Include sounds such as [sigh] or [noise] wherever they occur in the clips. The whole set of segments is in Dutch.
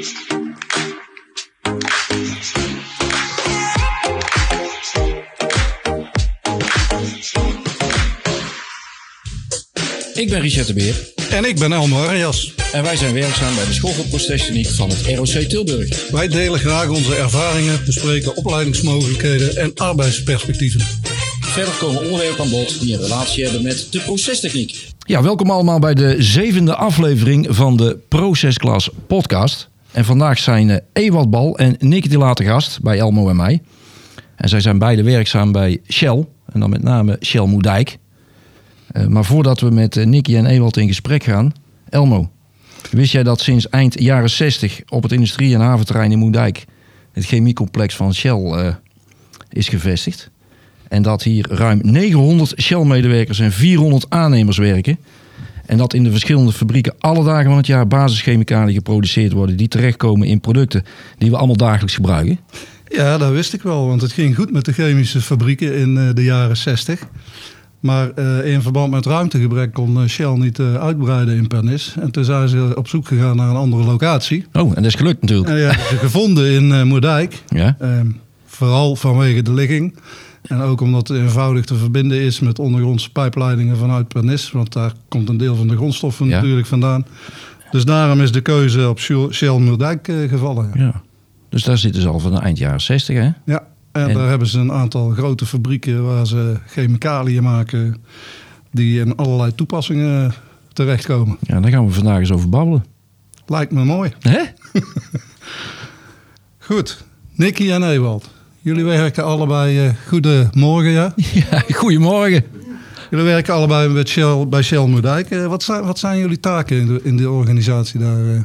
Ik ben Richard de Beer En ik ben Elmo Arias. en wij zijn werkzaam bij de School voor Procestechniek van het ROC Tilburg. Wij delen graag onze ervaringen, bespreken opleidingsmogelijkheden en arbeidsperspectieven. Verder komen onderwerpen aan bod die een relatie hebben met de procestechniek. Ja, welkom allemaal bij de zevende aflevering van de Procesklas podcast. En vandaag zijn eh, Ewald Bal en Nicky de Late gast bij Elmo en mij. En zij zijn beide werkzaam bij Shell. En dan met name Shell Moerdijk. Eh, maar voordat we met eh, Nicky en Ewald in gesprek gaan. Elmo, wist jij dat sinds eind jaren 60 op het industrie- en haventerrein in Moerdijk... het chemiecomplex van Shell is gevestigd? En dat hier ruim 900 Shell-medewerkers en 400 aannemers werken. En dat in de verschillende fabrieken alle dagen van het jaar basischemicaliën geproduceerd worden. die terechtkomen in producten die we allemaal dagelijks gebruiken. Ja, dat wist ik wel, want het ging goed met de chemische fabrieken in eh, de jaren 60. Maar eh, in verband met ruimtegebrek kon eh, Shell niet uitbreiden in Pernis. En toen zijn ze op zoek gegaan naar een andere locatie. Oh, en dat is gelukt natuurlijk. En ja, ze gevonden in Moerdijk. Ja, Ehm, vooral vanwege de ligging. En ook omdat het eenvoudig te verbinden is met ondergrondse pijpleidingen vanuit Pernis. Want daar komt een deel van de grondstoffen Ja. natuurlijk vandaan. Dus daarom is de keuze op Shell Moerdijk eh, gevallen. Ja. ja. Dus daar zitten ze al van de eind jaren 60, hè? Ja, en, En- daar hebben ze een aantal grote fabrieken waar ze chemicaliën maken. Die in allerlei toepassingen terechtkomen. Ja, daar gaan we vandaag eens over babbelen. Lijkt me mooi. Hè? [laughs] Goed, Nicky en Ewald. Jullie werken allebei. eh goedemorgen, ja. [laughs] Ja, goedemorgen. Jullie werken allebei met Shell, bij Shell Moerdijk. Eh, wat, zijn, wat zijn jullie taken in de, in de organisatie daar? eh?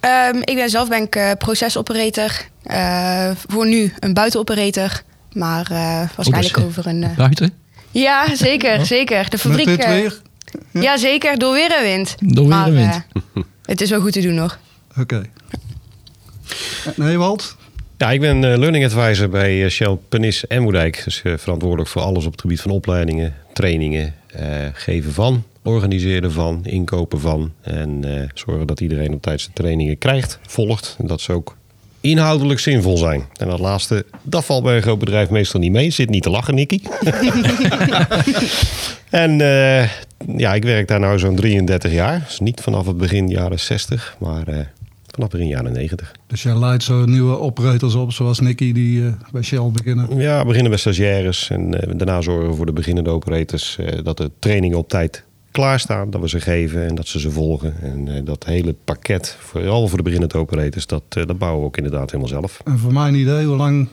Ehm, ik ben zelf ben ik, eh, procesoperator. Eh, voor nu een buitenoperator. Maar eh, waarschijnlijk dus- over een... Buiten? Ja, zeker, zeker. De Met fabriek... dit weer? Ja, zeker. Door weer en wind. Door weer Maar, en wind. het is wel goed te doen nog. Oké. En Ewald? Ja, ik ben eh, learning advisor bij eh, Shell Penis en Moerdijk. Dus eh, verantwoordelijk voor alles op het gebied van opleidingen, trainingen, eh, geven van, organiseren van, inkopen van. En eh, zorgen dat iedereen op tijd zijn trainingen krijgt, volgt. En dat ze ook inhoudelijk zinvol zijn. En dat laatste, dat valt bij een groot bedrijf meestal niet mee. Zit niet te lachen, Nicky. [laughs] en eh, ja, ik werk daar nou zo'n 33 jaar. Dus niet vanaf het begin jaren 60, maar eh, vanaf begin jaren 90. Dus jij leidt zo nieuwe operators op, zoals Nicky, die eh, bij Shell beginnen. Ja, we beginnen bij stagiaires en eh, daarna zorgen we voor de beginnende operators eh, dat de trainingen op tijd klaarstaan, dat we ze geven en dat ze ze volgen. En dat hele pakket, vooral voor de beginnende operators, dat, dat bouwen we ook inderdaad helemaal zelf. En voor mijn idee, hoe lang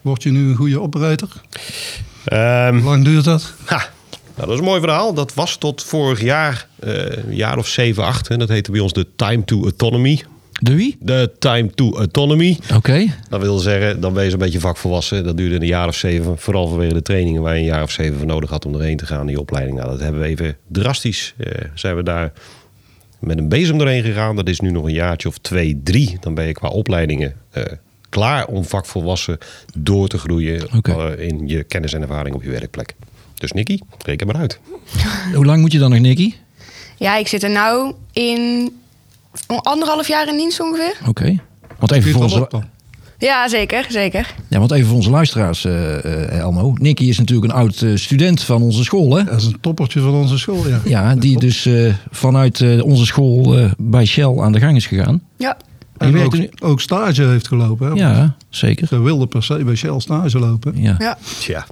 word je nu een goede operator? Ehm, Hoe lang duurt dat? ha, nou, dat is een mooi verhaal. Dat was tot vorig jaar, eh, een jaar of 7, 8. En dat heette bij ons de Time to Autonomy. De wie? De Time to Autonomy. Oké. Dat wil zeggen, dan ben je een beetje vakvolwassen. Dat duurde een jaar of zeven, vooral vanwege de trainingen waar je een jaar of zeven voor nodig had om erheen te gaan, die opleiding. Nou, dat hebben we even drastisch, eh, zijn we daar met een bezem doorheen gegaan. Dat is nu nog een jaartje of twee, drie. Dan ben je qua opleidingen eh, klaar om vakvolwassen door te groeien in je kennis en ervaring op je werkplek. Dus Nicky, reken maar uit. Hoe lang moet je dan nog, Nicky? Ja, ik zit er nou in anderhalf jaar in dienst ongeveer. Oké. Want even voor onze. Ja, zeker, zeker. ja, want even voor onze luisteraars, eh, eh, Elmo. Nicky is natuurlijk een oud eh, student van onze school, hè? Dat is een toppertje van onze school, ja. Ja, die dus eh, vanuit eh, onze school eh, bij Shell aan de gang is gegaan. Ja, En ook, nu- ook stage heeft gelopen. Hè? Ja, zeker. Ze wilde per se bij Shell stage lopen. Ja. ja Tja,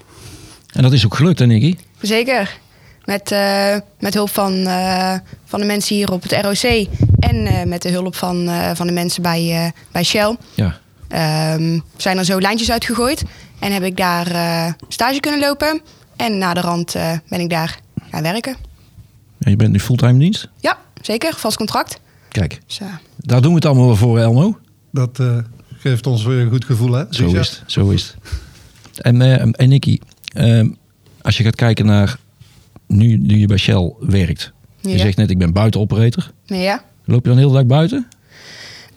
En dat is ook gelukt, hè, Nicky? zeker. Met, eh, met hulp van, eh, van de mensen hier op het ROC. En eh, met de hulp van, eh, van de mensen bij, eh, bij Shell. Ja. Ehm, zijn er zo lijntjes uitgegooid. En heb ik daar eh, stage kunnen lopen. En na de rand eh, ben ik daar gaan werken. En je bent nu fulltime dienst? Ja, zeker. Vast contract. Kijk, Dus, eh, daar doen we het allemaal wel voor, Elmo. Dat eh, geeft ons weer een goed gevoel, hè? Zo is het, zo is het. En, eh, en Nicky, ehm, als je gaat kijken naar nu, nu je bij Shell werkt. Je zegt net, ik ben buitenoperator. ja. Loop je dan de hele dag buiten?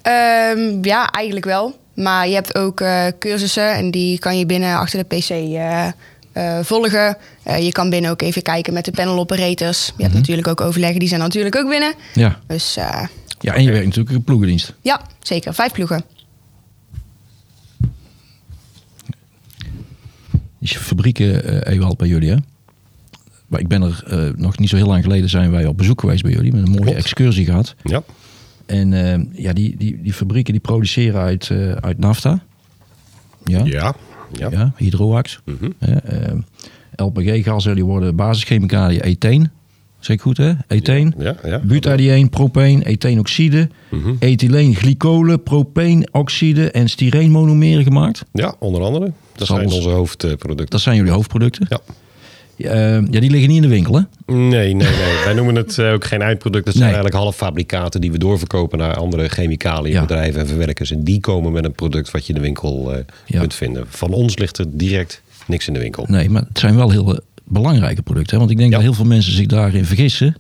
Ehm, ja, eigenlijk wel. Maar je hebt ook eh, cursussen en die kan je binnen achter de PC eh, eh, volgen. Je kan binnen ook even kijken met de panel operators. Je hebt natuurlijk ook overleggen, die zijn natuurlijk ook binnen. Ja. Dus Ja, en je werkt natuurlijk in ploegendienst. Ja, zeker. Vijf ploegen. Je fabrieken Ewald bij jullie, hè? Maar ik ben er eh, nog niet zo heel lang geleden zijn wij op bezoek geweest bij jullie. Met een mooie Klopt. excursie gehad. Ja. En eh, ja, die, die, die fabrieken die produceren uit, eh, uit nafta. Ja, ja. Ja. Ja. hydroax. Mhm. LPG-gassen die worden basischemicaliën etheen. Zeg ik goed hè? Etheen. Ja, ja. Butadieen, propeen, Mhm. ethyleen, glycolen, propeen-oxide en styreenmonomeren gemaakt. Ja, onder andere. Dat zijn onze hoofdproducten. Dat zijn jullie hoofdproducten. Ja. Ja, eh, ja, die liggen niet in de winkel hè? Nee, nee, nee. [laughs] Wij noemen het eh, ook geen eindproduct. Dat zijn Nee. eigenlijk halffabrikaten die we doorverkopen naar andere chemicaliënbedrijven en verwerkers. En die komen met een product wat je in de winkel eh, Ja. kunt vinden. Van ons ligt er direct niks in de winkel. Nee, maar het zijn wel heel eh, belangrijke producten. Hè? Want ik denk Ja. dat heel veel mensen zich daarin vergissen.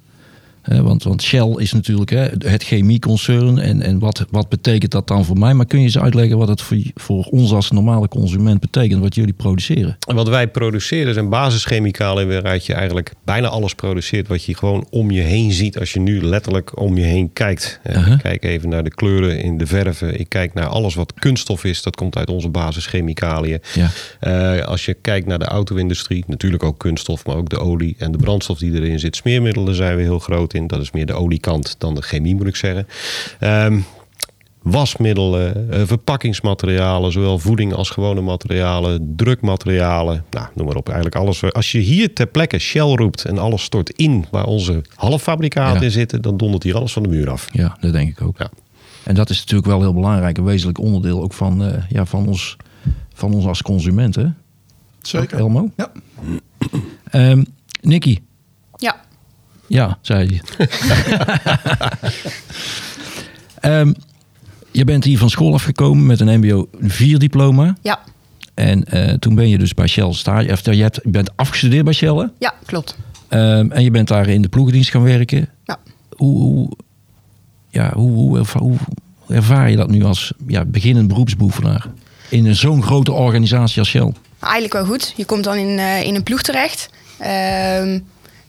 Want, want Shell is natuurlijk hè, het chemieconcern. En, en wat, wat betekent dat dan voor mij? Maar kun je eens uitleggen wat het voor, voor ons als normale consument betekent, wat jullie produceren? En wat wij produceren zijn basischemicaliën waaruit je eigenlijk bijna alles produceert wat je gewoon om je heen ziet als je nu letterlijk om je heen kijkt. Eh, Uh-huh. Ik kijk even naar de kleuren in de verven. Ik kijk naar alles wat kunststof is. Dat komt uit onze basischemicaliën. Ja. Eh, als je kijkt naar de auto-industrie, natuurlijk ook kunststof, maar ook de olie en de brandstof die erin zit. Smeermiddelen zijn we heel groot in. Dat is meer de oliekant dan de chemie, moet ik zeggen. Ehm, wasmiddelen, eh, verpakkingsmaterialen, zowel voeding als gewone materialen, drukmaterialen. Nou, noem maar op. Eigenlijk alles. Als je hier ter plekke Shell roept en alles stort in waar onze halffabrikaten Ja. in zitten, dan dondert hier alles van de muur af. Ja, dat denk ik ook. Ja. En dat is natuurlijk wel heel belangrijk. Een wezenlijk onderdeel ook van, eh, ja, van, ons, van ons als consumenten. Zeker. Elmo? Ja. Ehm Nicky? Ja. Ja, zei hij. [laughs] Ehm, je bent hier van school afgekomen met een MBO 4 diploma. Ja. En eh, toen ben je dus bij Shell stage. Of, je, hebt, je bent afgestudeerd bij Shell. hè? Ja, klopt. Ehm, en je bent daar in de ploegendienst gaan werken. Ja. Hoe, hoe, ja, hoe, hoe, erva- hoe ervaar je dat nu als ja, beginnend beroepsbeoefenaar? In zo'n grote organisatie als Shell. Eigenlijk wel goed. Je komt dan in, eh, in een ploeg terecht. Ehm,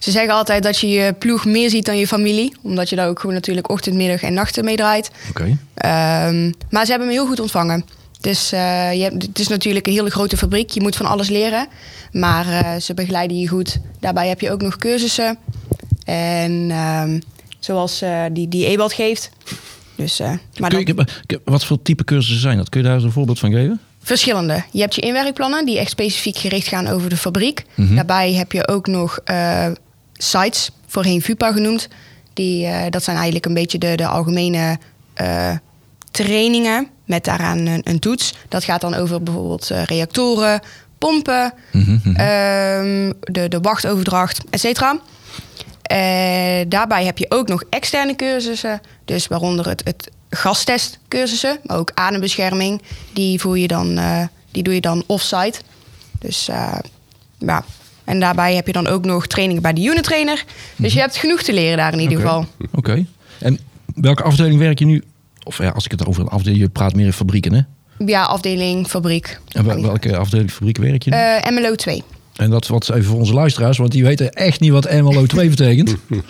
ze zeggen altijd dat je je ploeg meer ziet dan je familie. Omdat je daar ook gewoon natuurlijk ochtend, middag en nachten mee draait. Oké. Ehm, maar ze hebben me heel goed ontvangen. Dus eh, je hebt, het is natuurlijk een hele grote fabriek. Je moet van alles leren. Maar eh, ze begeleiden je goed. Daarbij heb je ook nog cursussen. En ehm, zoals eh, die, die Ewald geeft. Dus, maar dan, je- wat voor type cursussen zijn dat? Kun je daar eens een voorbeeld van geven? verschillende. Je hebt je inwerkplannen die echt specifiek gericht gaan over de fabriek. Mhm. Daarbij heb je ook nog sites, voorheen VUPA genoemd. Die, eh, dat zijn eigenlijk een beetje de, de algemene eh, trainingen met daaraan een, een toets. Dat gaat dan over bijvoorbeeld eh, reactoren, pompen, Mhm, ehm, de, de wachtoverdracht, et cetera. Eh, daarbij heb je ook nog externe cursussen, dus waaronder het, het gastestcursussen, maar ook adembescherming. Die, voer je dan, die doe je dan offsite. Dus ja. En daarbij heb je dan ook nog trainingen bij de unit trainer. Dus je hebt genoeg te leren daar in ieder geval. Oké. En welke afdeling werk je nu? Of ja, als ik het over een afdeling... Je praat meer in fabrieken, hè? Ja, afdeling, fabriek. En wel- welke afdeling fabriek werk je nu? Eh, MLO 2. en dat wat even voor onze luisteraars, want die weten echt niet wat MLO 2 betekent. [laughs]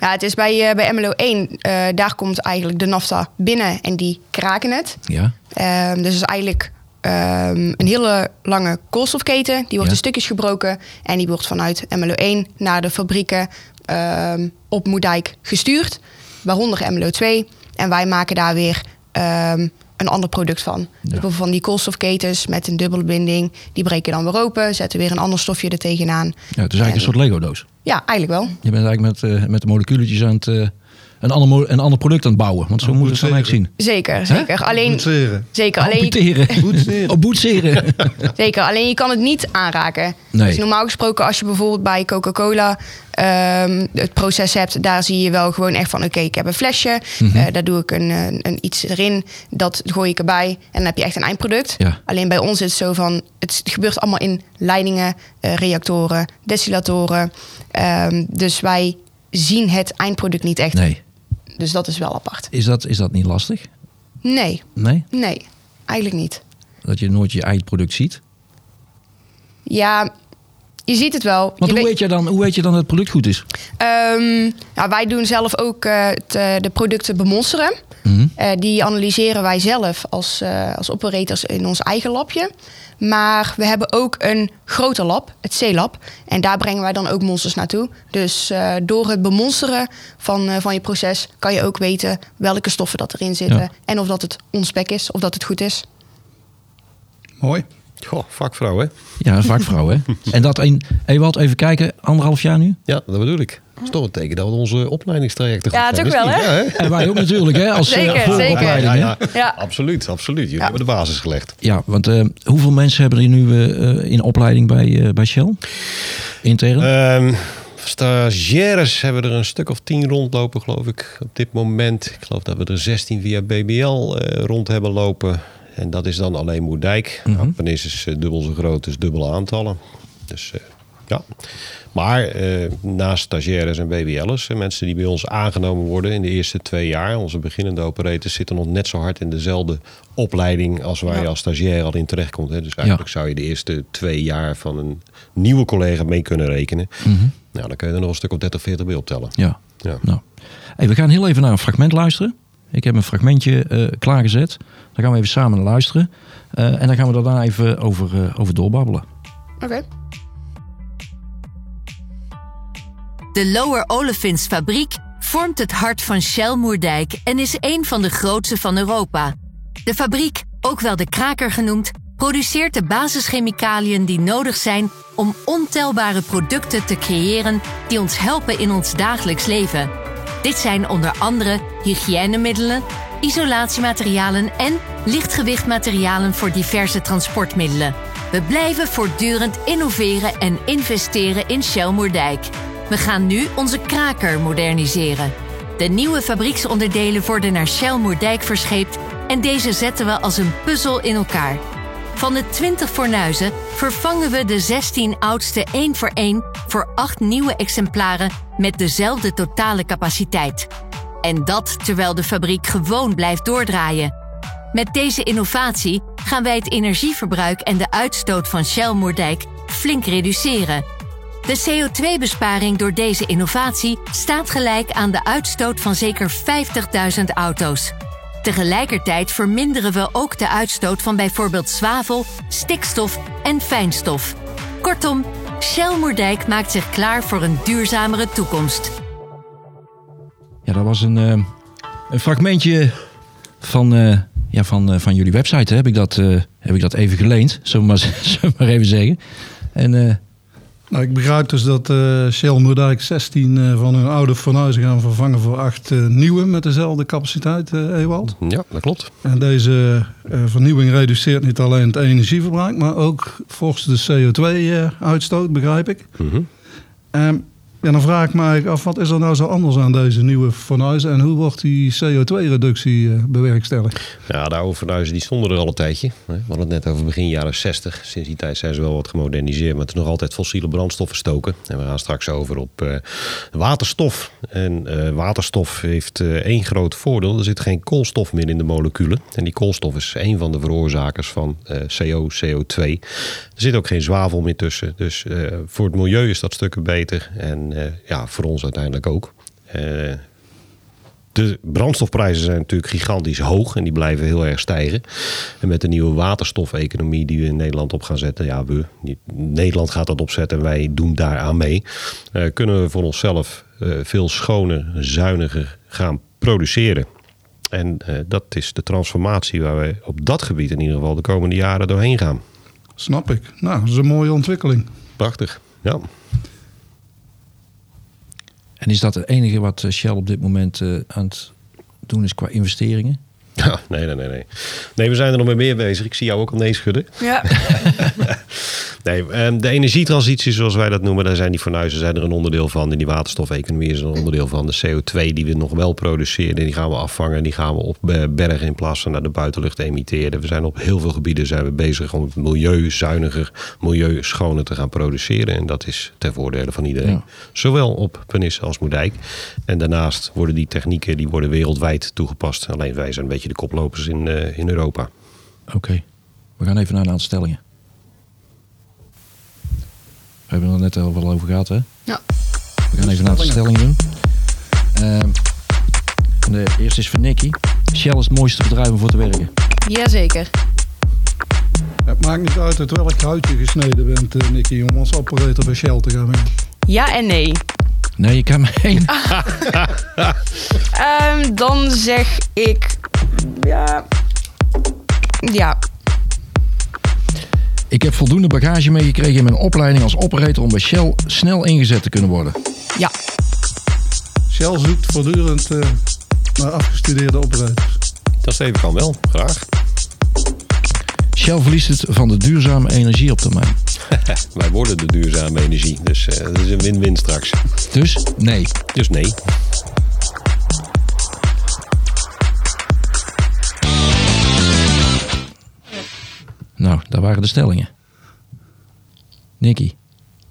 Ja, het is bij, eh, bij MLO 1, eh, daar komt eigenlijk de nafta binnen en die kraken het. Ja. Ehm, dus het is eigenlijk ehm, een hele lange koolstofketen. Die wordt Ja. in stukjes gebroken en die wordt vanuit MLO 1 naar de fabrieken ehm, op Moerdijk gestuurd. Waaronder MLO 2. En wij maken daar weer ehm, een ander product van. Dus bijvoorbeeld van die koolstofketens met een dubbele binding. Die breken dan weer open, zetten weer een ander stofje er tegenaan. ja, het is eigenlijk een soort Lego-doos. Ja, eigenlijk wel. Je bent eigenlijk met, eh, met de moleculetjes aan het... eh, een, ander, een ander product aan het bouwen. Want zo Oh, moet het dan eigenlijk zien. Zeker, zeker. Alleen, Boetseren. zeker, alleen. Boetseren. [laughs] Oh, boetseren. [laughs] Zeker, alleen je kan het niet aanraken. Nee. Dus normaal gesproken, als je bijvoorbeeld bij Coca-Cola ehm, het proces hebt, daar zie je wel gewoon echt van: oké, ik heb een flesje, Mhm. eh, daar doe ik een, een, een iets erin, dat gooi ik erbij en dan heb je echt een eindproduct. Ja. Alleen bij ons is het zo van: het gebeurt allemaal in leidingen, eh, reactoren, destillatoren. Ehm, dus wij zien het eindproduct niet echt. Nee. Dus dat is wel apart. Is dat, is dat niet lastig? Nee, Nee? nee, eigenlijk niet. Dat je nooit je eindproduct ziet? Ja, je ziet het wel. Want Je hoe, weet- weet je dan, hoe weet je dan dat het product goed is? Ehm, ja, wij doen zelf ook eh, het, eh, de producten bemonsteren. Eh, die analyseren wij zelf als, als operators in ons eigen labje. Maar we hebben ook een groter lab, het C-lab. En daar brengen wij dan ook monsters naartoe. Dus eh, door het bemonsteren van, eh, van je proces... kan je ook weten welke stoffen dat erin zitten. Ja. En of dat het onspek is, of dat het goed is. Mooi. Goh, vakvrouw hè? Ja, vaak vrouw, hè? [laughs] En dat in, Ewald, even kijken, anderhalf jaar nu? Ja, dat bedoel ik. Dat is toch een teken dat we onze opleidingstrajecten goed Ja, is wel, hè? En wij ook natuurlijk, hè? Als eh, Zeker, vooropleiding, Ja, hè? ja, Ja. absoluut, absoluut. Jullie hebben de basis gelegd. Ja, want eh, hoeveel mensen hebben er nu eh, in opleiding bij, eh, bij Shell? Intern? Ehm, stagiaires hebben er een stuk of tien rondlopen, geloof ik, op dit moment. Ik geloof dat we er 16 via BBL eh, rond hebben lopen. En dat is dan alleen Moerdijk. Mhm. Ampenis is eh, dubbel zo groot, dus dubbele aantallen. Dus eh, ja. Maar eh, naast stagiaires en BBL'ers, eh, mensen die bij ons aangenomen worden in de eerste twee jaar, onze beginnende operators zitten nog net zo hard in dezelfde opleiding als waar je als stagiair al in terechtkomt. Hè. Dus eigenlijk zou je de eerste twee jaar van een nieuwe collega mee kunnen rekenen. Nou, dan kun je er nog een stuk of 30, 40 bij optellen. ja. Ja. Nou. Hey, we gaan heel even naar een fragment luisteren. Ik heb een fragmentje eh, klaargezet. Daar gaan we even samen naar luisteren. Eh, en dan gaan we daarna even over, eh, over doorbabbelen. Oké. De Lower Olefins fabriek vormt het hart van Shell Moerdijk en is een van de grootste van Europa. De fabriek, ook wel de kraker genoemd, produceert de basischemicaliën die nodig zijn om ontelbare producten te creëren die ons helpen in ons dagelijks leven. Dit zijn onder andere hygiënemiddelen, isolatiematerialen en lichtgewichtmaterialen voor diverse transportmiddelen. We blijven voortdurend innoveren en investeren in Shell Moerdijk. We gaan nu onze kraker moderniseren. De nieuwe fabrieksonderdelen worden naar Shell Moerdijk verscheept en deze zetten we als een puzzel in elkaar. Van de 20 fornuizen vervangen we de 16 oudste één voor één voor 8 nieuwe exemplaren met dezelfde totale capaciteit. En dat terwijl de fabriek gewoon blijft doordraaien. Met deze innovatie gaan wij het energieverbruik en de uitstoot van Shell Moerdijk flink reduceren. De CO2-besparing door deze innovatie staat gelijk aan de uitstoot van zeker 50.000 auto's. Tegelijkertijd verminderen we ook de uitstoot van bijvoorbeeld zwavel, stikstof en fijnstof. Kortom, Shell Moerdijk maakt zich klaar voor een duurzamere toekomst. Ja, dat was een, eh, een fragmentje van, eh, ja, van, eh, van jullie website. Heb, ik dat, heb ik dat even geleend, zullen we maar, [laughs] zullen we maar even zeggen. En Nou, ik begrijp dus dat eh, Shell Moerdijk 16 eh, van hun oude fornuizen gaan vervangen voor 8 nieuwe met dezelfde capaciteit, eh Ewald. Ja, dat klopt. En deze eh, vernieuwing reduceert niet alleen het energieverbruik, maar ook fors de CO2-uitstoot, begrijp ik. Ehm, ja, dan vraag ik me af, wat is er nou zo anders aan deze nieuwe fornuizen en hoe wordt die CO2-reductie eh, bewerkstelligd? Ja, de oude fornuizen die stonden er al een tijdje. We hadden het net over begin jaren 60. Sinds die tijd zijn ze wel wat gemoderniseerd, maar het is nog altijd fossiele brandstoffen stoken. En we gaan straks over op eh, waterstof. En eh, waterstof heeft één groot voordeel. Er zit geen koolstof meer in de moleculen. En die koolstof is één van de veroorzakers van CO, CO2. Er zit ook geen zwavel meer tussen. Dus voor het milieu is dat stukken beter. En eh, ja, voor ons uiteindelijk ook. Eh, de brandstofprijzen zijn natuurlijk gigantisch hoog en die blijven heel erg stijgen. En met de nieuwe waterstofeconomie die we in Nederland op gaan zetten, ja, we, Nederland gaat dat opzetten en wij doen daaraan mee, eh, kunnen we voor onszelf veel schoner, zuiniger gaan produceren. En dat is de transformatie waar we op dat gebied in ieder geval de komende jaren doorheen gaan. Snap ik. Nou, dat is een mooie ontwikkeling. Prachtig. Ja. En is dat het enige wat eh, Shell op dit moment eh, aan het doen is qua investeringen? Ja, [laughs] nee, nee, nee, nee. Nee, we zijn er nog mee meer bezig. Ik zie jou ook al nee schudden. Ja. [laughs] Nee, ehm, de energietransitie, zoals wij dat noemen, daar zijn die fornuizen zijn er een onderdeel van. En die waterstofeconomie is er een onderdeel van. De CO2 die we nog wel produceren, die gaan we afvangen. Die gaan we opbergen in plaats van naar de buitenlucht emitteren. We zijn op heel veel gebieden zijn we bezig om het milieuzuiniger, milieuschoner te gaan produceren. En dat is ten voordele van iedereen. Ja. Zowel op Penis als Moerdijk. En daarnaast worden die technieken die worden wereldwijd toegepast. Alleen wij zijn een beetje de koplopers in, eh, in Europa. Oké, we gaan even naar een aantal stellingen. Hebben het er net al wel over gehad, hè? Ja. We gaan even een aantal stellingen doen. Ehm, de eerste is voor Nicky. Shell is het mooiste bedrijf om voor te werken. Jazeker. Het maakt niet uit uit welk hout je gesneden bent, eh, Nicky, om als operator bij Shell te gaan werken. Ja en nee. Nee, je kan één. [laughs] Ehm, dan zeg ik... Ja... Ja. Ik heb voldoende bagage meegekregen in mijn opleiding als operator om bij Shell snel ingezet te kunnen worden. Ja. Shell zoekt voortdurend eh, naar afgestudeerde operators. Dat steven kan wel, graag. Shell verliest het van de duurzame energie op termijn. [laughs] Wij worden de duurzame energie, dus eh, dat is een win-win straks. Dus nee. Dus nee. Daar waren de stellingen. Nicky,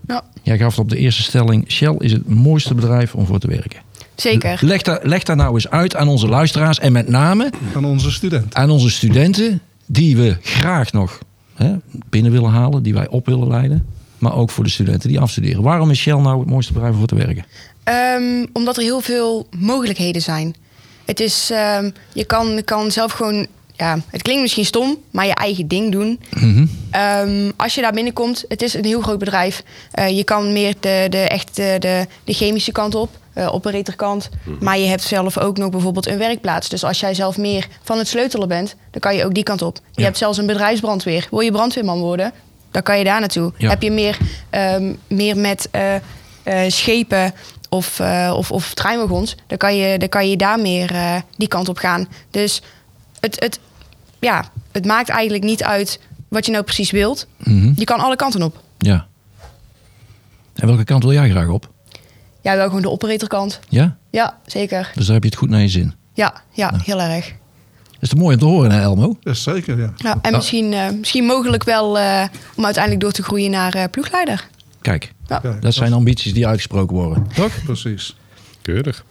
ja. jij gaf op de eerste stelling... Shell is het mooiste bedrijf om voor te werken. Zeker. Leg daar, leg daar nou eens uit aan onze luisteraars... en met name Aan onze studenten. aan onze studenten... die we graag nog hè, binnen willen halen... die wij op willen leiden. Maar ook voor de studenten die afstuderen. Waarom is Shell nou het mooiste bedrijf om voor te werken? Ehm, omdat er heel veel mogelijkheden zijn. Het is, ehm, je kan, kan zelf gewoon, ja, het klinkt misschien stom, maar je eigen ding doen. Ehm, als je daar binnenkomt, het is een heel groot bedrijf. Eh, je kan meer de, de, echt de, de, de chemische kant op, uh, operatorkant. Maar je hebt zelf ook nog bijvoorbeeld een werkplaats. Dus als jij zelf meer van het sleutelen bent, dan kan je ook die kant op. Je Ja. hebt zelfs een bedrijfsbrandweer. Wil je brandweerman worden, dan kan je daar naartoe. Ja. Heb je meer, ehm, meer met eh, eh, schepen of, eh, of, of treinwagons, dan kan je, dan kan je daar meer eh, die kant op gaan. Dus het, het, ja, het maakt eigenlijk niet uit wat je nou precies wilt. Mhm. Je kan alle kanten op. Ja. En welke kant wil jij graag op? Ja, wel gewoon de operatorkant. Ja? Ja, zeker. Dus daar heb je het goed naar je zin. Ja, ja heel erg. Dat is toch mooi om te horen, hè, Elmo? Dat is zeker, ja. Ja, en misschien, eh, misschien mogelijk wel eh, om uiteindelijk door te groeien naar eh, ploegleider. Kijk, Ja. Kijk, dat zijn ambities die uitgesproken worden. Toch? Precies. Keurig.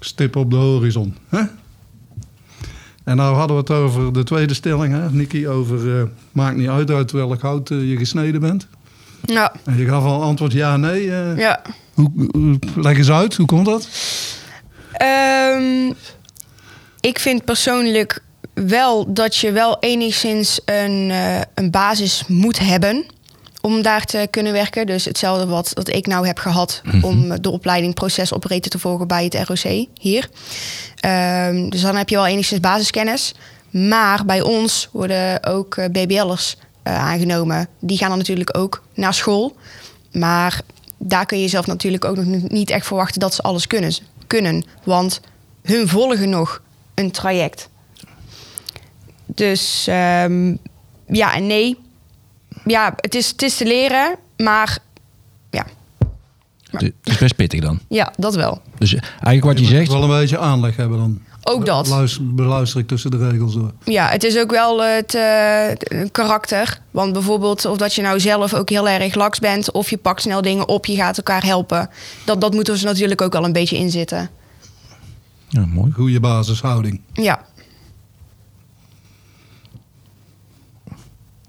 Stip op de horizon. Hè? En nou hadden we het over de tweede stelling, hè, Nicky, over eh, maakt niet uit uit welk hout eh, je gesneden bent. Ja, En je gaf al antwoord ja, nee. eh, ja. hoe, hoe- leg eens uit, hoe komt dat? Ehm, ik vind persoonlijk wel dat je wel enigszins een, een basis moet hebben om daar te kunnen werken. Dus hetzelfde wat dat ik nou heb gehad om de opleiding procesoperator te volgen bij het ROC hier. Ehm, dus dan heb je wel enigszins basiskennis. Maar bij ons worden ook eh, BBL'ers eh, aangenomen. Die gaan dan natuurlijk ook naar school. Maar daar kun je zelf natuurlijk ook nog niet- echt verwachten dat ze alles kunnen. kunnen want hun volgen nog een traject. Dus ehm, ja en nee. Ja, het is, het is te leren, maar Het is best pittig dan. ja, dat wel. Dus eigenlijk wat je zegt... wel een beetje aanleg hebben dan. Ook dat. Beluister, beluister ik tussen de regels door. Ja, het is ook wel het eh, karakter. Want bijvoorbeeld of dat je nou zelf ook heel erg laks bent... of je pakt snel dingen op, je gaat elkaar helpen. Dat, dat moet er dus natuurlijk ook wel een beetje in zitten. Ja, mooi. Goede basishouding. Ja,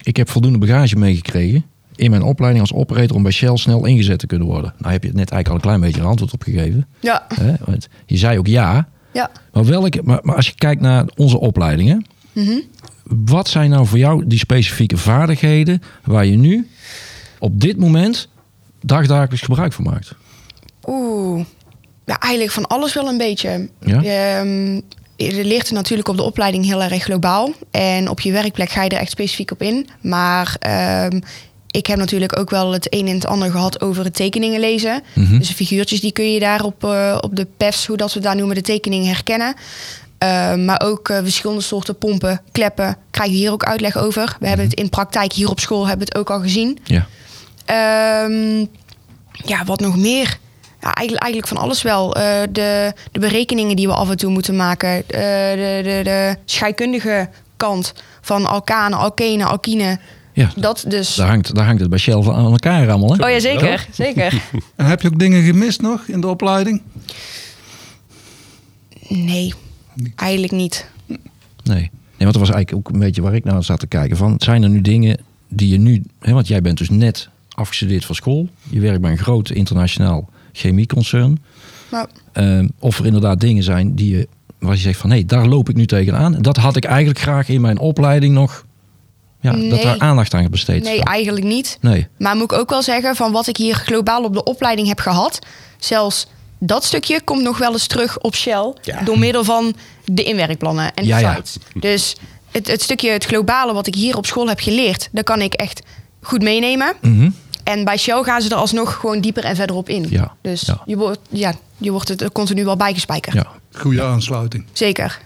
Ik heb voldoende bagage meegekregen in mijn opleiding als operator om bij Shell snel ingezet te kunnen worden. Nou heb je het net eigenlijk al een klein beetje een antwoord op gegeven. ja, Hè? Want je zei ook ja. ja. Maar, welke, maar, maar als je kijkt naar onze opleidingen. Wat zijn nou voor jou die specifieke vaardigheden waar je nu op dit moment dagdagelijks gebruik van maakt? Oeh. Ja, eigenlijk van alles wel een beetje. Ja? Ehm, je leert het natuurlijk op de opleiding heel erg globaal. En op je werkplek ga je er echt specifiek op in. Maar ehm, ik heb natuurlijk ook wel het een en het ander gehad over het tekeningen lezen. Mhm. Dus de figuurtjes die kun je daar op, eh, op de PEFs, hoe dat we daar noemen, de tekeningen herkennen. Ehm, maar ook eh, verschillende soorten pompen, kleppen, krijg je hier ook uitleg over. We hebben het in praktijk hier op school hebben het ook al gezien. Ja. Ehm, ja, wat nog meer? Ja, eigenlijk, eigenlijk van alles wel. Eh, de, de berekeningen die we af en toe moeten maken. Eh, de, de, de scheikundige kant van alkanen, alkenen, alkine. Ja. Dat dus. Daar, hangt, daar hangt het bij Shell van aan elkaar allemaal. Hè? Oh ja, zeker. zeker. En [laughs] heb je ook dingen gemist nog in de opleiding? Nee, eigenlijk niet. Nee. nee, want dat was eigenlijk ook een beetje waar ik naar zat te kijken. Van, zijn er nu dingen die je nu... Hè, want jij bent dus net afgestudeerd van school. Je werkt bij een groot internationaal chemieconcern. Ehm, of er inderdaad dingen zijn die je, waar je zegt van nee, daar loop ik nu tegenaan. Dat had ik eigenlijk graag in mijn opleiding nog, ja, dat daar aandacht aan besteed. nee, eigenlijk niet. nee. Maar moet ik ook wel zeggen, van wat ik hier globaal op de opleiding heb gehad, zelfs dat stukje komt nog wel eens terug op Shell. Ja. Door middel van de inwerkplannen en de Ja, ja. sites. Dus het, het stukje, het globale wat ik hier op school heb geleerd, dat kan ik echt goed meenemen. Mhm. En bij Shell gaan ze er alsnog gewoon dieper en verder op in. Ja, Dus ja. Je, wordt, ja, je wordt het er continu wel bijgespijkerd. Ja. Goede aansluiting. Zeker.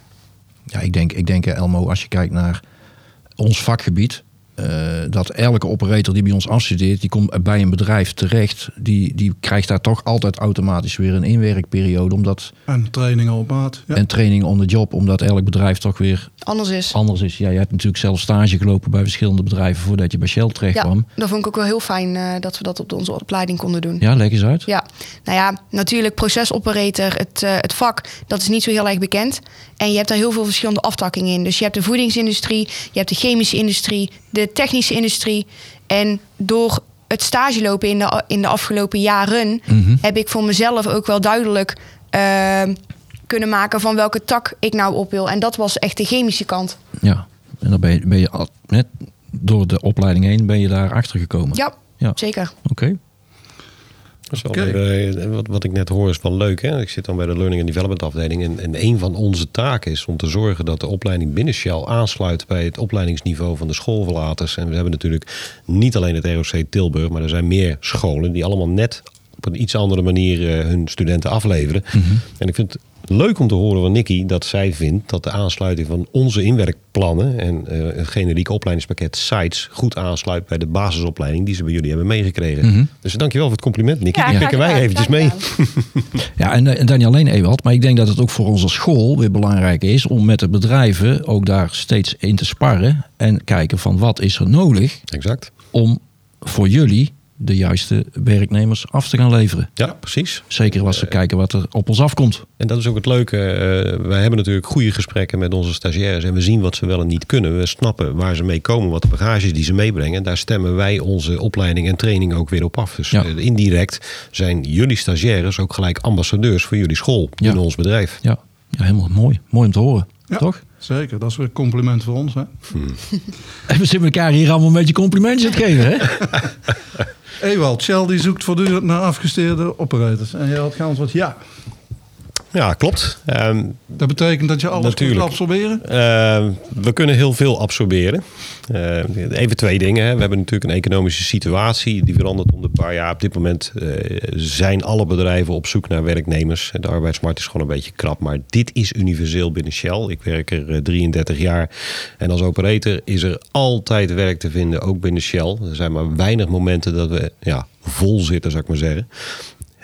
Ja, ik denk, ik denk eh, Elmo, als je kijkt naar ons vakgebied, eh, dat elke operator die bij ons afstudeert, die komt bij een bedrijf terecht, die, die krijgt daar toch altijd automatisch weer een inwerkperiode, omdat En trainingen op maat. Ja. en training on the job, omdat elk bedrijf toch weer Anders is. anders is. Ja, je hebt natuurlijk zelf stage gelopen bij verschillende bedrijven voordat je bij Shell terecht Ja, kwam. dat vond ik ook wel heel fijn eh, dat we dat op onze opleiding konden doen. Ja, leg eens uit. Ja, nou ja, natuurlijk procesoperator, het, eh, het vak, dat is niet zo heel erg bekend. En je hebt daar heel veel verschillende aftakkingen in. Dus je hebt de voedingsindustrie, je hebt de chemische industrie, de technische industrie. En door het stage lopen in de, in de afgelopen jaren... Mhm. heb ik voor mezelf ook wel duidelijk eh, kunnen maken... van welke tak ik nou op wil. En dat was echt de chemische kant. Ja, en dan ben je, ben je al, net door de opleiding heen ben je daar achter gekomen. Ja, Ja. zeker. Oké. Weer, eh, wat, wat ik net hoor is wel leuk. Hè? Ik zit dan bij de Learning and Development afdeling. En, en een van onze taken is om te zorgen dat de opleiding binnen Shell aansluit bij het opleidingsniveau van de schoolverlaters. En we hebben natuurlijk niet alleen het ROC Tilburg, maar er zijn meer scholen die allemaal net op een iets andere manier eh, hun studenten afleveren. En ik vind het leuk om te horen van Nicky dat zij vindt dat de aansluiting van onze inwerkplannen en eh een generiek opleidingspakket sites goed aansluit bij de basisopleiding die ze bij jullie hebben meegekregen. Dus dankjewel voor het compliment, Nicky. Ja, Die pikken wij eventjes mee. [laughs] Ja, en, eh, en dan niet alleen Ewald, maar ik denk dat het ook voor onze school weer belangrijk is om met de bedrijven ook daar steeds in te sparren en kijken van wat is er nodig Exact. om voor jullie de juiste werknemers af te gaan leveren. Ja, precies. Zeker als we kijken wat er op ons afkomt. En dat is ook het leuke. eh, wij hebben natuurlijk goede gesprekken met onze stagiaires. En we zien wat ze wel en niet kunnen. We snappen waar ze mee komen, wat de bagages die ze meebrengen. Daar stemmen wij onze opleiding en training ook weer op af. Dus Ja. eh, indirect zijn jullie stagiaires ook gelijk ambassadeurs voor jullie school binnen ons bedrijf. Ja, ja helemaal mooi. Mooi om te horen. Ja. Toch? Zeker, dat is weer een compliment voor ons. Hè? [laughs] En we zitten elkaar hier allemaal een beetje complimentjes te geven, hè? [laughs] Ewald, Shell die zoekt voortdurend naar afgestudeerde operators. En je had geantwoord ja. Ja, klopt. Ehm, Dat betekent dat je alles Natuurlijk. kunt absorberen? Uh, we kunnen heel veel absorberen. Uh, even twee dingen. Hè. We hebben natuurlijk een economische situatie die verandert om de paar jaar. Op dit moment uh, zijn alle bedrijven op zoek naar werknemers. De arbeidsmarkt is gewoon een beetje krap. Maar dit is universeel binnen Shell. Ik werk er uh, 33 jaar. En als operator is er altijd werk te vinden, ook binnen Shell. Er zijn maar weinig momenten dat we ja, vol zitten, zou ik maar zeggen.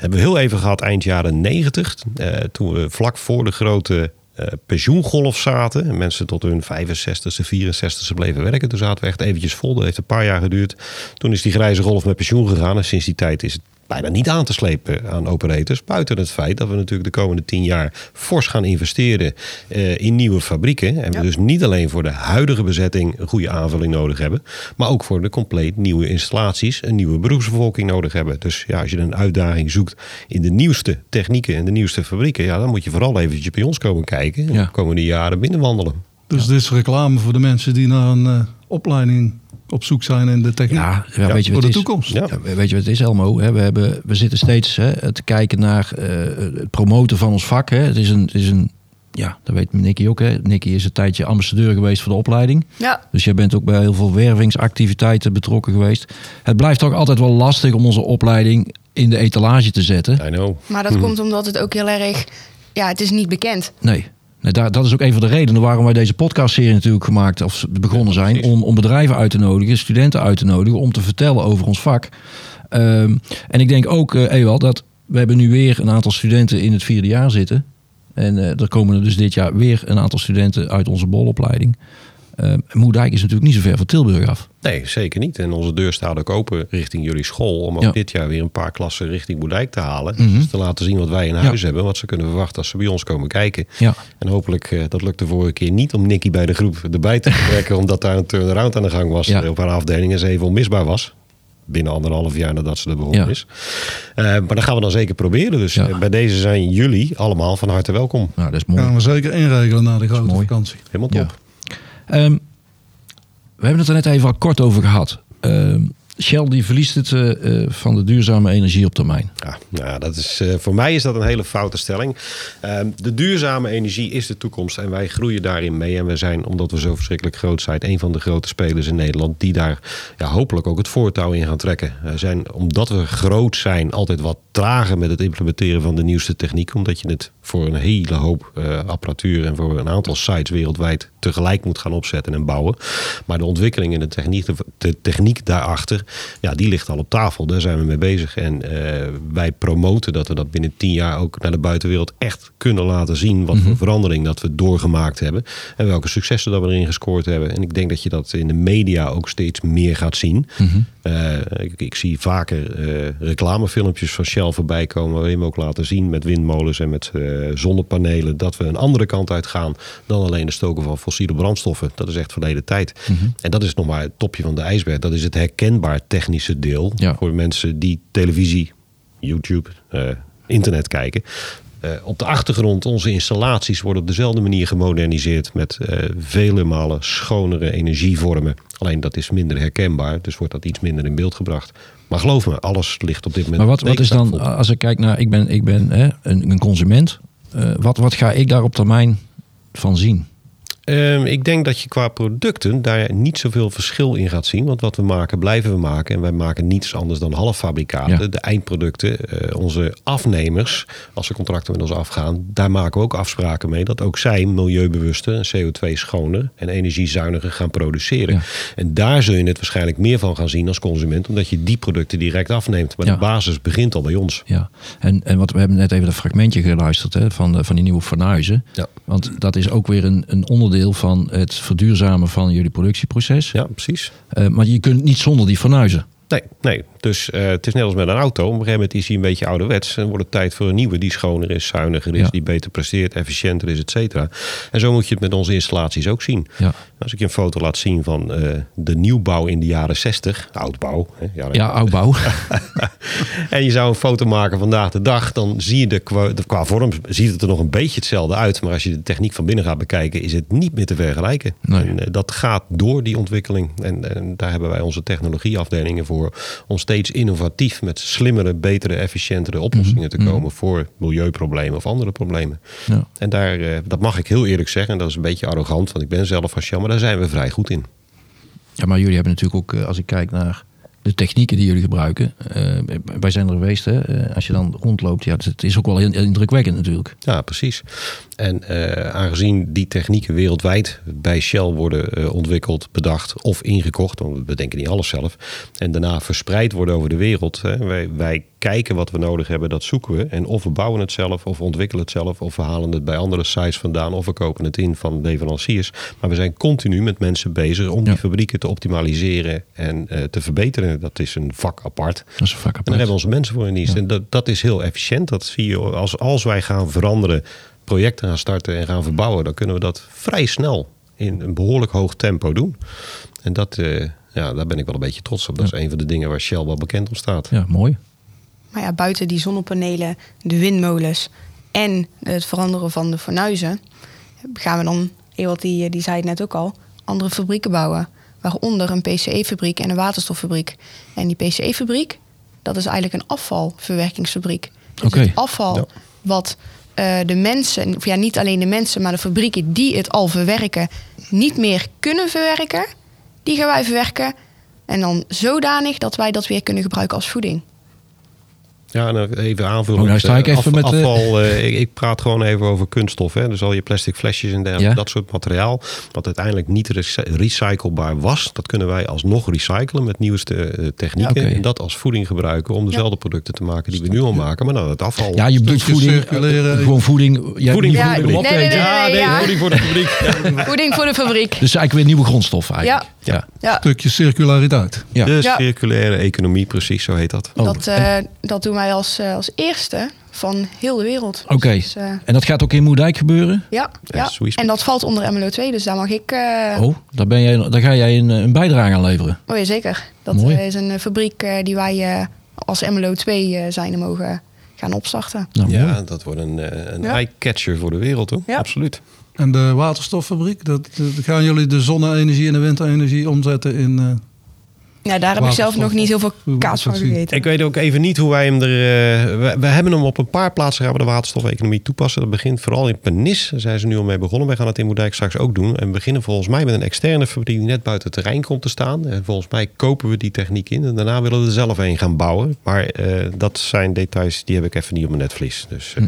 Hebben we heel even gehad eind jaren 90. Uh, toen we vlak voor de grote uh, pensioengolf zaten. En mensen tot hun 65ste, 64ste bleven werken. Toen zaten we echt eventjes vol. Dat heeft een paar jaar geduurd. Toen is die grijze golf met pensioen gegaan. En sinds die tijd is het bijna niet aan te slepen aan operators. Buiten het feit dat we natuurlijk de komende tien jaar fors gaan investeren uh, in nieuwe fabrieken. En ja. we dus niet alleen voor de huidige bezetting een goede aanvulling nodig hebben. Maar ook voor de compleet nieuwe installaties een nieuwe beroepsbevolking nodig hebben. Dus ja, als je een uitdaging zoekt in de nieuwste technieken en de nieuwste fabrieken. Ja, dan moet je vooral eventjes bij ons komen kijken. En Ja. de komende jaren binnenwandelen. Dus dit is reclame voor de mensen die naar een uh, opleiding op zoek zijn in de techniek. Ja, ja, Ja, weet je voor wat de is? toekomst. Ja. Ja, weet je wat het is, Elmo? Hè, We, hebben, we zitten steeds hè, te kijken naar eh, het promoten van ons vak. Hè. Het is een, het is een ja, dat weet Nicky ook. Hè. Nicky is een tijdje ambassadeur geweest voor de opleiding. Ja, Dus jij bent ook bij heel veel wervingsactiviteiten betrokken geweest. Het blijft toch altijd wel lastig om onze opleiding in de etalage te zetten. I know. maar dat komt omdat het ook heel erg... Ja, het is niet bekend. Nee. Nee daar, dat is ook een van de redenen waarom wij deze podcastserie natuurlijk gemaakt of begonnen zijn. Om, om bedrijven uit te nodigen, studenten uit te nodigen, om te vertellen over ons vak. Ehm, en ik denk ook, Ewald, dat we hebben nu weer een aantal studenten in het vierde jaar zitten. En eh, er komen er dus dit jaar weer een aantal studenten uit onze bolopleiding. Ehm Moerdijk is natuurlijk niet zo ver van Tilburg af. Nee, zeker niet. En onze deur staat ook open richting jullie school. Om ook Ja. dit jaar weer een paar klassen richting Boerdijk te halen. Mhm. Dus te laten zien wat wij in huis hebben. Wat ze kunnen verwachten als ze bij ons komen kijken. Ja. En hopelijk, eh, dat lukte vorige keer niet om Nicky bij de groep erbij te betrekken. [laughs] omdat daar een turnaround aan de gang was. Ja. Op haar afdeling en ze even onmisbaar was. binnen anderhalf jaar nadat ze er begonnen Ja. is. Eh, maar dat gaan we dan zeker proberen. Dus Ja. eh, bij deze zijn jullie allemaal van harte welkom. Nou, dat is mooi. Gaan we zeker inregelen na de grote mooi. vakantie. Helemaal top. Ehm, we hebben het er net even al kort over gehad. Ehm, Shell die verliest het eh, eh, van de duurzame energie op termijn. Ja, nou, dat is, eh, voor mij is dat een hele foute stelling. Ehm, de duurzame energie is de toekomst en wij groeien daarin mee. En we zijn, omdat we zo verschrikkelijk groot zijn, een van de grote spelers in Nederland die daar ja, hopelijk ook het voortouw in gaan trekken. Zijn, omdat we groot zijn, altijd wat trager met het implementeren van de nieuwste techniek. Omdat je het voor een hele hoop eh, apparatuur en voor een aantal sites wereldwijd tegelijk moet gaan opzetten en bouwen. Maar de ontwikkeling en de techniek, de techniek daarachter, ja, die ligt al op tafel. Daar zijn we mee bezig. En eh, wij promoten dat we dat binnen tien jaar ook naar de buitenwereld echt kunnen laten zien. Wat voor verandering dat we doorgemaakt hebben. En welke successen dat we erin gescoord hebben. En ik denk dat je dat in de media ook steeds meer gaat zien. Eh, ik, ik zie vaker eh, reclamefilmpjes van Shell voorbij komen. Waarin we ook laten zien met windmolens en met eh, zonnepanelen. Dat we een andere kant uit gaan dan alleen de stoken van fossiele brandstoffen. Dat is echt verleden tijd. En dat is nog maar het topje van de ijsberg. Dat is het herkenbaar technische deel. Ja. Voor mensen die televisie, YouTube, internet kijken. Eh, op de achtergrond, onze installaties worden op dezelfde manier gemoderniseerd met eh, vele malen schonere energievormen. Alleen dat is minder herkenbaar, dus wordt dat iets minder in beeld gebracht. Maar geloof me, alles ligt op dit moment. Maar wat, wat is dan, als ik kijk naar, ik ben, ik ben hè, een, een consument. Eh, wat, wat ga ik daar op termijn van zien? Ehm, ik denk dat je qua producten daar niet zoveel verschil in gaat zien. Want wat we maken, blijven we maken. En wij maken niets anders dan halffabrikaten. Ja. De eindproducten, eh, onze afnemers, als ze contracten met ons afgaan, daar maken we ook afspraken mee dat ook zij milieubewuster en CO2 schoner en energiezuiniger gaan produceren. Ja. En daar zul je het waarschijnlijk meer van gaan zien als consument, omdat je die producten direct afneemt. Maar Ja. de basis begint al bij ons. Ja, en, en wat we hebben net even dat fragmentje geluisterd hè, van, de, van die nieuwe fornuizen. Ja. Want dat is ook weer een, een onderdeel van het verduurzamen van jullie productieproces. Ja, precies. Eh, maar je kunt niet zonder die fornuizen. Nee, nee. Dus eh, het is net als met een auto. Op een gegeven moment is hij een beetje ouderwets. En wordt het tijd voor een nieuwe die schoner is, zuiniger is, Ja. die beter presteert, efficiënter is, et cetera. En zo moet je het met onze installaties ook zien. Ja, Als ik je een foto laat zien van eh, de nieuwbouw in de jaren 60, oudbouw. Hè, jaren ja oudbouw. [laughs] en je zou een foto maken vandaag de dag, dan zie je de qua, de, qua vorm ziet het er nog een beetje hetzelfde uit. Maar als je de techniek van binnen gaat bekijken, is het niet meer te vergelijken. Nee. En eh, dat gaat door die ontwikkeling. En, en daar hebben wij onze technologieafdelingen voor om steeds innovatief met slimmere, betere, efficiëntere oplossingen te komen voor milieuproblemen of andere problemen. Ja. En daar, eh, dat mag ik heel eerlijk zeggen, en dat is een beetje arrogant, want ik ben zelf van maar daar zijn we vrij goed in. ja, maar jullie hebben natuurlijk ook, eh, als ik kijk naar de technieken die jullie gebruiken. eh, wij zijn er geweest, hè. als je dan rondloopt, ja, het is ook wel heel indrukwekkend natuurlijk. Ja, precies. En eh, aangezien die technieken wereldwijd bij Shell worden eh, ontwikkeld, bedacht of ingekocht, want we bedenken niet alles zelf, en daarna verspreid worden over de wereld. Hè, wij, wij kijken wat we nodig hebben, dat zoeken we. En of we bouwen het zelf, of we ontwikkelen het zelf, of we halen het bij andere sites vandaan, of we kopen het in van leveranciers. Maar we zijn continu met mensen bezig om Ja. die fabrieken te optimaliseren en eh, te verbeteren. Dat is een vak apart. Dat is een vak En daar hebben onze mensen voor in dienst. En dat, dat is heel efficiënt. Dat zie je als, als wij gaan veranderen, projecten gaan starten en gaan verbouwen, dan kunnen we dat vrij snel in een behoorlijk hoog tempo doen. En dat, eh, ja, daar ben ik wel een beetje trots op. Dat is een van de dingen waar Shell wel bekend om staat. Ja, mooi. Maar ja, buiten die zonnepanelen, de windmolens en het veranderen van de fornuizen... gaan we dan, Ewald die, die zei het net ook al, andere fabrieken bouwen. Waaronder een PCE-fabriek en een waterstoffabriek. En die PCE-fabriek, dat is eigenlijk een afvalverwerkingsfabriek. Dus Oké. het afval Ja. wat eh, de mensen, of ja, niet alleen de mensen, maar de fabrieken die het al verwerken, niet meer kunnen verwerken, die gaan wij verwerken. En dan zodanig dat wij dat weer kunnen gebruiken als voeding. Ja, even aanvullen. Oh, nou sta ik eh, even met, eh, afval. eh, ik, ik praat gewoon even over kunststof. Hè. Dus al je plastic flesjes en dergelijke, Ja. dat soort materiaal. Wat uiteindelijk niet recy- recyclebaar was. Dat kunnen wij alsnog recyclen met nieuwste technieken. Ja. En dat als voeding gebruiken om dezelfde producten te maken die we nu al maken. Maar dan het afval. Ja, je bedoelt Stukje voeding, circuleren. gewoon voeding. Ja, Voeding voor de nee, nee, voeding voor fabriek. [laughs] Voeding voor de fabriek. Dus eigenlijk weer nieuwe grondstof eigenlijk. Ja. Ja, Stukje circulariteit. Ja. De Ja. circulaire economie, precies, zo heet dat. Oh, dat, eh, dat doen wij als, eh, als eerste van heel de wereld. Oké. Dus, eh, En dat gaat ook in Moerdijk gebeuren? ja, ja. en dat valt onder MLO 2, dus daar mag ik... eh, Oh, daar, ben jij, daar ga jij een, een bijdrage aan leveren. Oh ja, zeker. Dat Mooi. is een fabriek eh, die wij als MLO 2 eh, zijn mogen gaan opstarten. Nou, mooi. Ja, dat wordt een, een Ja. eye-catcher voor de wereld, hoor. Ja. Absoluut. En de waterstoffabriek, dat, dat gaan jullie de zonne-energie en de windenergie omzetten in... Ja, daar heb ik zelf nog niet heel veel kaas van gegeten. Ik weet ook even niet hoe wij hem er... eh, we, we hebben hem op een paar plaatsen gaan we de waterstofeconomie toepassen. Dat begint vooral in Pernis. Daar zijn ze nu al mee begonnen. Wij gaan het in Moerdijk straks ook doen. En we beginnen volgens mij met een externe fabriek die net buiten het terrein komt te staan. En volgens mij kopen we die techniek in. En daarna willen we er zelf een gaan bouwen. Maar eh, dat zijn details die heb ik even niet op mijn netvlies. Dus eh,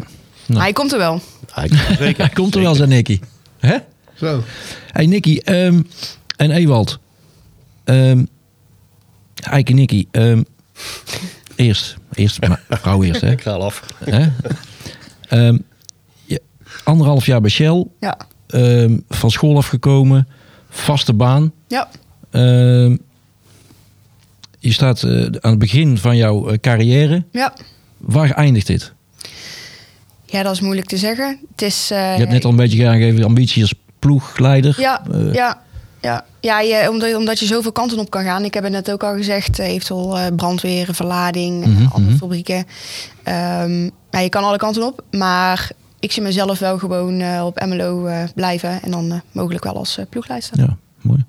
Maar hij komt er wel. hij- zeker. [laughs] Hij komt er wel, zei Nicky. Hè? Zo. Hey Nicky ehm, en Ewald. Ehm Eike Nicky. ehm, eerst, eerst maar, [laughs] vrouw eerst, hè? Ik ga al af. Hè? Ehm, je- anderhalf jaar bij Shell, Ja. ehm, van school afgekomen, vaste baan. Ja. Ehm, je staat eh, aan het begin van jouw eh, carrière. Ja. Waar eindigt dit? ja, dat is moeilijk te zeggen. Het is... eh, Je hebt net al een beetje aangegeven, ambitie als ploegleider. Ja, ja, ja. ja je, omdat, omdat je zoveel kanten op kan gaan. Ik heb het net ook al gezegd, eh, eventueel eh, brandweer, verlading, eh, Mhm, andere mhm. fabrieken. Ehm, ja, je kan alle kanten op, maar ik zie mezelf wel gewoon eh, op MLO eh, blijven en dan eh, mogelijk wel als uh, ploegleider. Ja, mooi.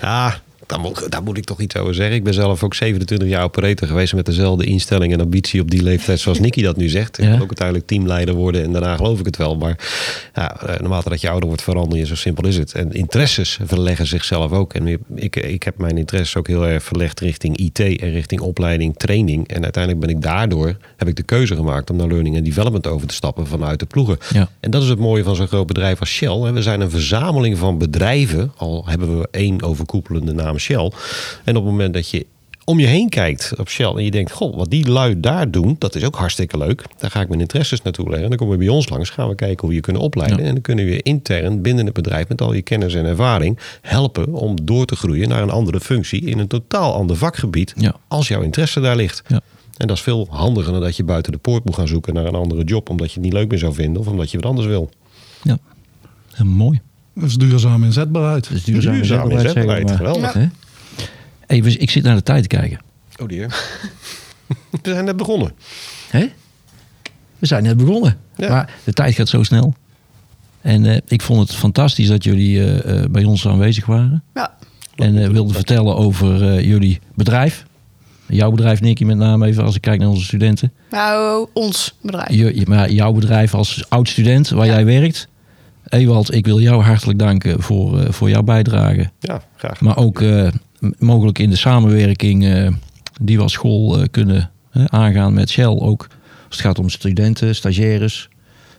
Ja, daar moet, daar moet ik toch iets over zeggen. Ik ben zelf ook 27 jaar operator geweest met dezelfde instelling en ambitie op die leeftijd zoals Nicky dat nu zegt. Ik Ja. wil ook uiteindelijk teamleider worden en daarna geloof ik het wel. Maar ja, eh, naarmate dat je ouder wordt verander je, zo simpel is het. En interesses verleggen zichzelf ook. En ik, ik heb mijn interesses ook heel erg verlegd richting IT en richting opleiding, training. En uiteindelijk ben ik daardoor, heb ik de keuze gemaakt om naar learning en development over te stappen vanuit de ploegen. Ja. En dat is het mooie van zo'n groot bedrijf als Shell. We zijn een verzameling van bedrijven. Al hebben we één overkoepelende naam Shell. En op het moment dat je om je heen kijkt op Shell en je denkt, goh, wat die lui daar doen, dat is ook hartstikke leuk. Daar ga ik mijn interesses naartoe leggen. En dan komen we bij ons langs, gaan we kijken hoe we je kunnen opleiden. Ja. En dan kunnen we je intern binnen het bedrijf met al je kennis en ervaring helpen om door te groeien naar een andere functie in een totaal ander vakgebied. Ja. Als jouw interesse daar ligt. Ja. En dat is veel handiger dan dat je buiten de poort moet gaan zoeken naar een andere job, omdat je het niet leuk meer zou vinden of omdat je wat anders wil. Ja. Ja, mooi. Dat is duurzaam inzetbaarheid. Dat is duurzaam, Duurzaam inzetbaarheid, geweldig. Hè? Even, ik zit naar de tijd te kijken. Oh dear. [laughs] We zijn net begonnen. Hè? We zijn net begonnen. Ja. Maar de tijd gaat zo snel. En eh, ik vond het fantastisch dat jullie eh, eh, bij ons aanwezig waren. Ja, En eh, wilden vertellen over eh, jullie bedrijf. Jouw bedrijf, Nicky, met name even als ik kijk naar onze studenten. nou, ons bedrijf. Je- maar jouw bedrijf als oud-student waar Ja. jij werkt. Ewald, ik wil jou hartelijk danken voor, eh, voor jouw bijdrage. Ja, graag. Maar ook eh, mogelijk in de samenwerking eh, die we als school eh, kunnen aangaan met Shell. Ook als het gaat om studenten, stagiaires.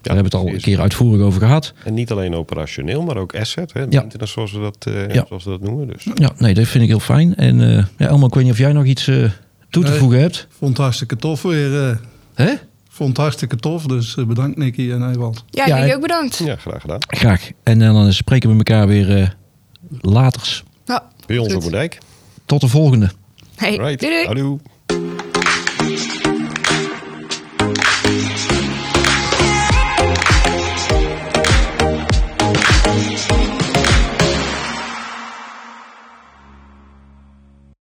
Daar hebben we het al een keer uitvoerig over gehad. En niet alleen operationeel, maar ook asset. Hè? Ja. Internet, zoals we dat, eh, Ja. zoals we dat noemen. Dus. Ja, nee, dat vind ik heel fijn. En eh ja, Elmo, ik weet niet of jij nog iets eh, toe te Nee. voegen hebt. Vond het hartstikke tof weer. eh. Hè? Vond het hartstikke tof. Dus eh, bedankt Nicky en Ewald. Ja, Ja, jullie ik- ook bedankt. Ja, graag gedaan. Graag. En dan eh, spreken we elkaar weer eh laters. Ja, Bij ons op Moerdijk. Tot de volgende. Hey, Right. doei.